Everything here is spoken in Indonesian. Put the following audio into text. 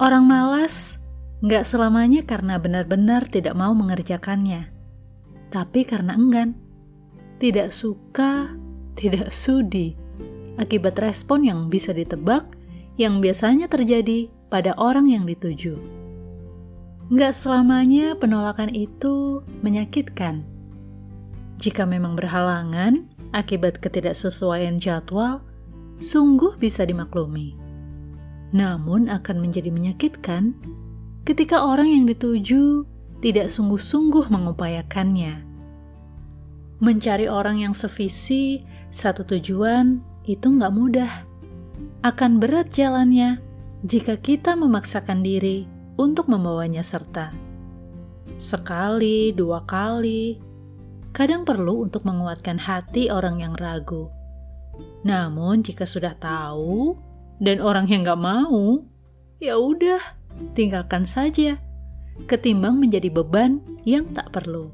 Orang malas nggak selamanya karena benar-benar tidak mau mengerjakannya, tapi karena enggan, tidak suka, tidak sudi, akibat respon yang bisa ditebak yang biasanya terjadi pada orang yang dituju. Nggak selamanya penolakan itu menyakitkan. Jika memang berhalangan akibat ketidaksesuaian jadwal, sungguh bisa dimaklumi. Namun akan menjadi menyakitkan ketika orang yang dituju tidak sungguh-sungguh mengupayakannya. Mencari orang yang sevisi, satu tujuan, itu nggak mudah. Akan berat jalannya jika kita memaksakan diri untuk membawanya serta. Sekali, dua kali, kadang perlu untuk menguatkan hati orang yang ragu. Namun jika sudah tahu, dan orang yang gak mau, ya udah, tinggalkan saja. Ketimbang menjadi beban yang tak perlu.